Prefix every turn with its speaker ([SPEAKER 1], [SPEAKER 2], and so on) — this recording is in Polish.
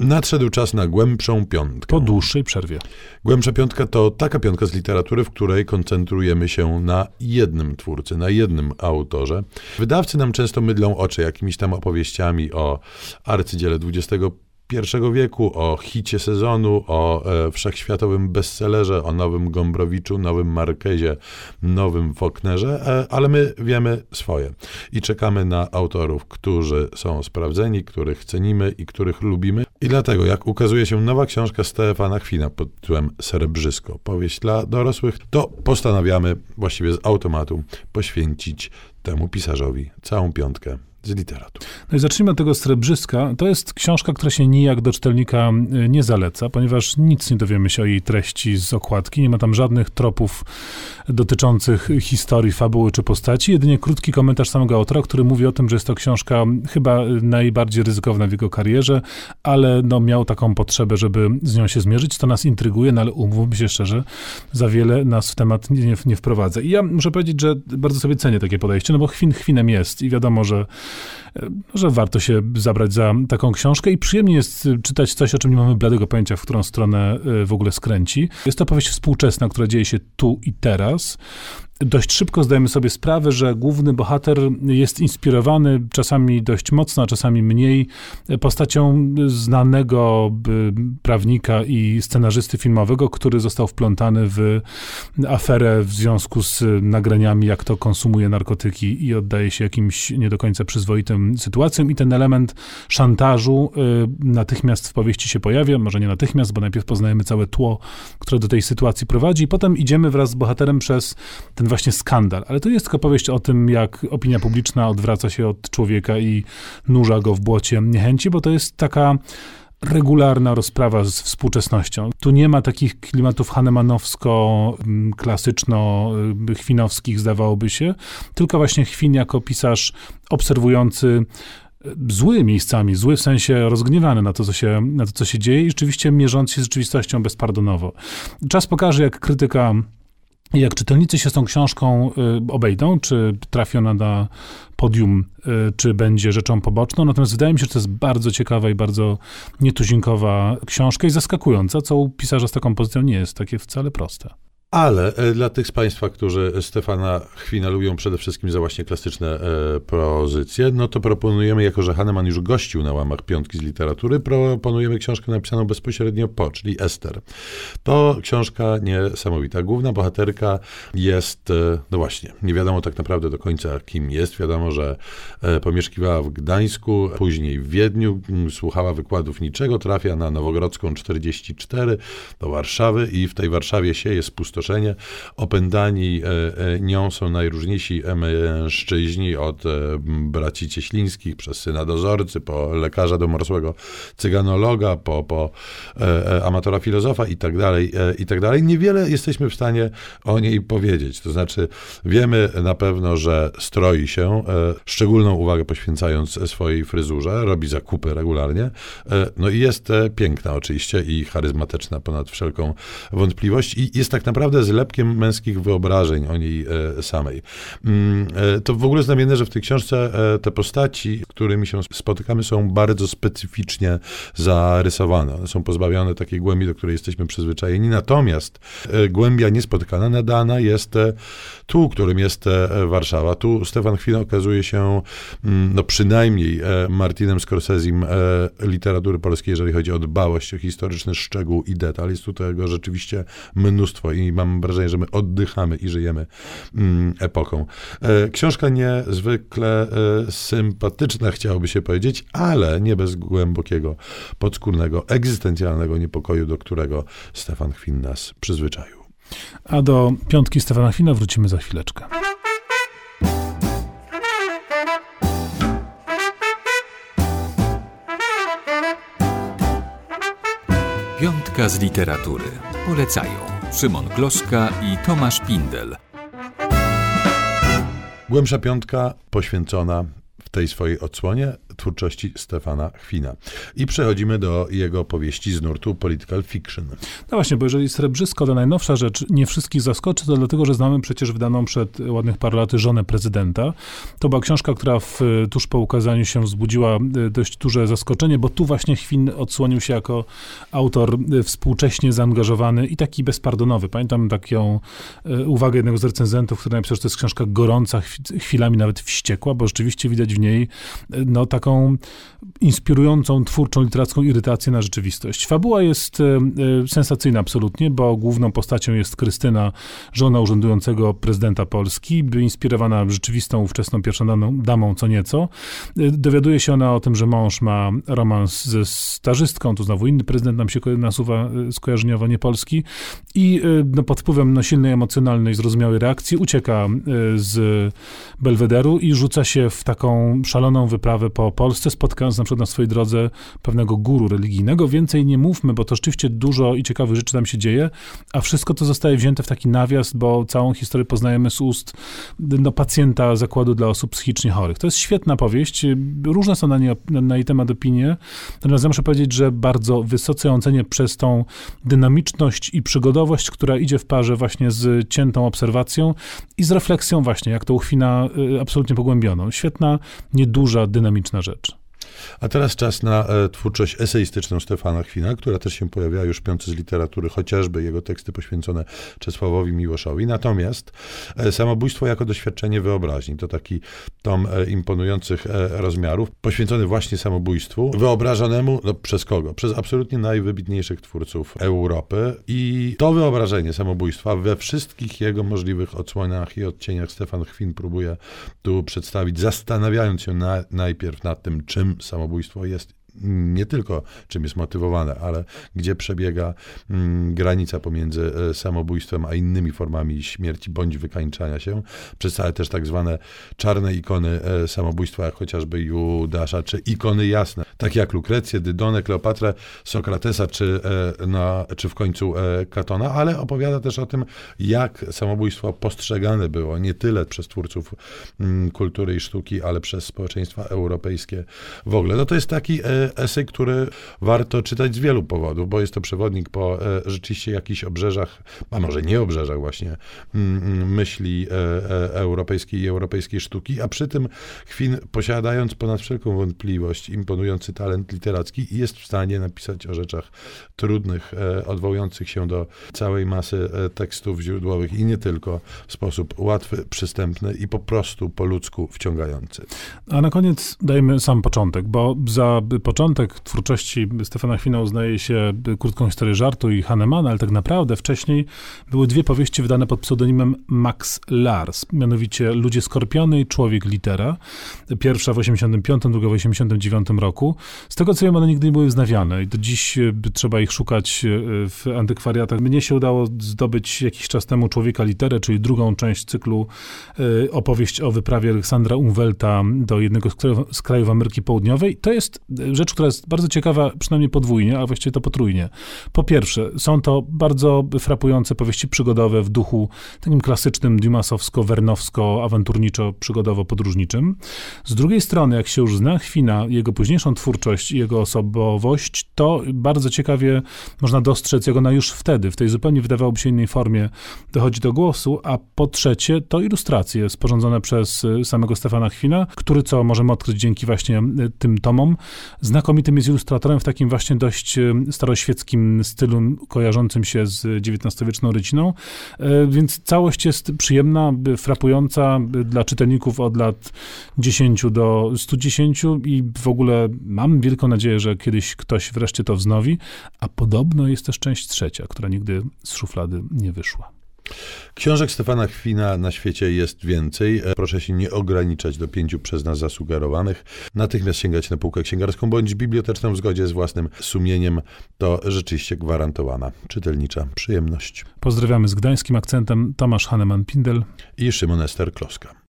[SPEAKER 1] Nadszedł czas na głębszą piątkę.
[SPEAKER 2] Po dłuższej przerwie.
[SPEAKER 1] Głębsza piątka to taka piątka z literatury, w której koncentrujemy się na jednym twórcy, na jednym autorze. Wydawcy nam często mydlą oczy jakimiś tam opowieściami o arcydziele XX I wieku, o hicie sezonu, o e, wszechświatowym bestsellerze, o nowym Gombrowiczu, nowym Markezie, nowym Faulknerze, e, ale my wiemy swoje i czekamy na autorów, którzy są sprawdzeni, których cenimy i których lubimy. I dlatego, jak ukazuje się nowa książka Stefana Chwina pod tytułem Srebrzysko, powieść dla dorosłych, to postanawiamy właściwie z automatu poświęcić temu pisarzowi całą piątkę z literatury.
[SPEAKER 2] No i zacznijmy od tego Srebrzyska. To jest książka, która się nijak do czytelnika y, nie zaleca, ponieważ nic nie dowiemy się o jej treści z okładki. Nie ma tam żadnych tropów dotyczących historii, fabuły czy postaci. Jedynie krótki komentarz samego autora, który mówi o tym, że jest to książka chyba najbardziej ryzykowna w jego karierze, ale no, miał taką potrzebę, żeby z nią się zmierzyć. To nas intryguje, no ale umówmy się szczerze, za wiele nas w temat nie, nie wprowadza. I ja muszę powiedzieć, że bardzo sobie cenię takie podejście, no bo chwin chwinem jest i wiadomo, że że warto się zabrać za taką książkę i przyjemnie jest czytać coś, o czym nie mamy bladego pojęcia, w którą stronę e, w ogóle skręci. Jest to powieść współczesna, która dzieje się tu i teraz dość szybko zdajemy sobie sprawę, że główny bohater jest inspirowany czasami dość mocno, a czasami mniej postacią znanego prawnika i scenarzysty filmowego, który został wplątany w aferę w związku z nagraniami, jak to konsumuje narkotyki i oddaje się jakimś nie do końca przyzwoitym sytuacjom. I ten element szantażu y, natychmiast w powieści się pojawia, może nie natychmiast, bo najpierw poznajemy całe tło, które do tej sytuacji prowadzi, i potem idziemy wraz z bohaterem przez ten właśnie skandal. Ale to jest tylko powieść o tym, jak opinia publiczna odwraca się od człowieka i nurza go w błocie niechęci, bo to jest taka regularna rozprawa z współczesnością. Tu nie ma takich klimatów hanemanowsko-klasyczno-chwinowskich, zdawałoby się, tylko właśnie Chwin jako pisarz obserwujący zły miejscami, zły w sensie rozgniewany na to, co się, na to, co się dzieje i rzeczywiście mierząc się z rzeczywistością bezpardonowo. Czas pokaże, jak krytyka jak czytelnicy się z tą książką y, obejdą, czy trafi ona na podium, y, czy będzie rzeczą poboczną. Natomiast wydaje mi się, że to jest bardzo ciekawa i bardzo nietuzinkowa książka i zaskakująca, co u pisarza z taką pozycją nie jest takie wcale proste.
[SPEAKER 1] Ale e, dla tych z Państwa, którzy Stefana Chwina lubią przede wszystkim za właśnie klasyczne e, pozycje, no to proponujemy, jako że Hahnemann już gościł na łamach piątki z literatury, proponujemy książkę napisaną bezpośrednio po, czyli Ester. To książka niesamowita. Główna bohaterka jest, e, no właśnie, nie wiadomo tak naprawdę do końca kim jest. Wiadomo, że e, pomieszkiwała w Gdańsku, później w Wiedniu, słuchała wykładów niczego, trafia na Nowogrodzką 44 do Warszawy i w tej Warszawie się jest pusto Opędani e, e, nią są najróżniejsi mężczyźni, od e, braci cieślińskich, przez syna dozorcy, po lekarza domorosłego cyganologa, po, po amatora filozofa i tak dalej, i tak dalej. Niewiele jesteśmy w stanie o niej powiedzieć. To znaczy, wiemy na pewno, że stroi się, szczególną uwagę poświęcając swojej fryzurze, robi zakupy regularnie. No i jest piękna oczywiście i charyzmatyczna ponad wszelką wątpliwość i jest tak naprawdę naprawdę zlepkiem męskich wyobrażeń o niej e, samej. Mm, e, to w ogóle znamienne, że w tej książce e, te postaci, którymi się spotykamy, są bardzo specyficznie zarysowane. One są pozbawione takiej głębi, do której jesteśmy przyzwyczajeni. Natomiast głębia niespotykana, nadana jest tu, którym jest Warszawa. Tu Stefan Chwila okazuje się mm, no przynajmniej Martinem Scorsesim literatury polskiej, jeżeli chodzi o dbałość o historyczny szczegół i detal. Jest tu tego rzeczywiście mnóstwo i mam wrażenie, że my oddychamy i żyjemy mm, epoką. E, książka niezwykle e, sympatyczna, chciałoby się powiedzieć, ale nie bez głębokiego, podskórnego, egzystencjalnego niepokoju, do którego Stefan Chwin nas przyzwyczaił.
[SPEAKER 2] A do piątki Stefana Chwina wrócimy za chwileczkę.
[SPEAKER 3] Piątka z literatury. Polecają Szymon Gloszka i Tomasz Pindel.
[SPEAKER 1] Głębsza piątka poświęcona w tej swojej odsłonie twórczości Stefana Chwina. I przechodzimy do jego powieści z nurtu Political Fiction.
[SPEAKER 2] No właśnie, bo jeżeli Srebrzysko to najnowsza rzecz, nie wszystkich zaskoczy, to dlatego, że znamy przecież wydaną przed ładnych paru laty żonę prezydenta. To była książka, która w, tuż po ukazaniu się wzbudziła e, dość duże zaskoczenie, bo tu właśnie Chwin odsłonił się jako autor e, współcześnie zaangażowany i taki bezpardonowy. Pamiętam taką e, uwagę jednego z recenzentów, który napisał, że to jest książka gorąca, chwilami nawet wściekła, bo rzeczywiście widać w niej no, taką inspirującą, twórczą, literacką irytację na rzeczywistość. Fabuła jest sensacyjna absolutnie, bo główną postacią jest Krystyna, żona urzędującego prezydenta Polski, inspirowana rzeczywistą ówczesną pierwszą damą co nieco. Dowiaduje się ona o tym, że mąż ma romans ze stażystką, tu znowu inny prezydent nam się nasuwa e, skojarzeniowo, nie polski i e, no, pod wpływem no, silnej emocjonalnej, zrozumiałej reakcji ucieka e, z Belwederu i rzuca się w taką szaloną wyprawę po Polsce, spotkając na przykład na swojej drodze pewnego guru religijnego. Więcej nie mówmy, bo to rzeczywiście dużo i ciekawych rzeczy tam się dzieje, a wszystko to zostaje wzięte w taki nawias, bo całą historię poznajemy z ust no, pacjenta zakładu dla osób psychicznie chorych. To jest świetna powieść. Różne są na, nie, na jej temat opinie. Natomiast muszę powiedzieć, że bardzo wysoce ją cenię przez tą dynamiczność i przygodowość, która idzie w parze właśnie z ciętą obserwacją i z refleksją właśnie, jak to uchwina y, absolutnie pogłębioną. Świetna, nieduża, dynamiczna rzecz. rzecz.
[SPEAKER 1] A teraz czas na e, twórczość eseistyczną Stefana Chwina, która też się pojawiała już w z literatury, chociażby jego teksty poświęcone Czesławowi Miłoszowi. Natomiast e, samobójstwo jako doświadczenie wyobraźni to taki tom e, imponujących rozmiarów, poświęcony właśnie samobójstwu, wyobrażonemu no, przez kogo? Przez absolutnie najwybitniejszych twórców Europy. I to wyobrażenie samobójstwa we wszystkich jego możliwych odsłonach i odcieniach Stefan Chwin próbuje tu przedstawić, zastanawiając się na, najpierw nad tym, czym samobójstwo jest nie tylko czym jest motywowane, ale gdzie przebiega mm, granica pomiędzy e, samobójstwem a innymi formami śmierci bądź wykańczania się. Przedstawia też tak zwane czarne ikony e, samobójstwa, jak chociażby Judasza, czy ikony jasne, takie jak Lukrecję, Dydonę, Kleopatrę, Sokratesa, czy, e, na, czy w końcu Katona, ale opowiada też o tym, jak samobójstwo postrzegane było nie tyle przez twórców mm, kultury i sztuki, ale przez społeczeństwa europejskie w ogóle. No to jest taki esej, który warto czytać z wielu powodów, bo jest to przewodnik po e, rzeczywiście jakichś obrzeżach, a może nie obrzeżach właśnie, mm, mm, myśli e, e, europejskiej i europejskiej sztuki, a przy tym Chwin, posiadając ponad wszelką wątpliwość imponujący talent literacki, jest w stanie napisać o rzeczach trudnych, odwołujących się do całej masy tekstów źródłowych i nie tylko w sposób łatwy, przystępny i po prostu po ludzku wciągający.
[SPEAKER 2] A na koniec dajmy sam początek, bo za początek twórczości Stefana Chwina uznaje się krótką historię żartu i Hahnemana, ale tak naprawdę wcześniej były dwie powieści wydane pod pseudonimem Max Lars, mianowicie Ludzie Skorpiony i Człowiek Litera. Pierwsza w 85, druga w 89 roku. Z tego co wiem, one nigdy nie były wznawiane i do dziś e, trzeba ich szukać e, w antykwariatach. Mnie się udało zdobyć jakiś czas temu Człowieka Literę, czyli drugą część cyklu e, opowieść o wyprawie Aleksandra Umwelta do jednego z krajów, z krajów Ameryki Południowej. To jest rzecz, która jest bardzo ciekawa, przynajmniej podwójnie, a właściwie to potrójnie. Po pierwsze, są to bardzo frapujące powieści przygodowe w duchu takim klasycznym dumasowsko-wernowsko-awanturniczo-przygodowo-podróżniczym. Z drugiej strony, jak się już zna Chwina, jego późniejszą twórczość i jego osobowość, to bardzo ciekawie można dostrzec, jak ona już wtedy, w tej zupełnie wydawałoby się innej formie, dochodzi do głosu, a po trzecie, to ilustracje sporządzone przez samego Stefana Chwina, który, co możemy odkryć dzięki właśnie tym tomom, znakomitym jest ilustratorem w takim właśnie dość staroświeckim stylu kojarzącym się z XIX-wieczną ryciną, e, więc całość jest przyjemna, frapująca dla czytelników od lat 10 do 110 i w ogóle mam wielką nadzieję, że kiedyś ktoś wreszcie to wznowi, a podobno jest też część trzecia, która nigdy z szuflady nie wyszła.
[SPEAKER 1] Książek Stefana Chwina na świecie jest więcej. Proszę się nie ograniczać do pięciu przez nas zasugerowanych. Natychmiast sięgać na półkę księgarską bądź biblioteczną w zgodzie z własnym sumieniem. To rzeczywiście gwarantowana czytelnicza przyjemność.
[SPEAKER 2] Pozdrawiamy z gdańskim akcentem Tomasz Haneman-Pindel
[SPEAKER 1] i Szymon Ester Kloska.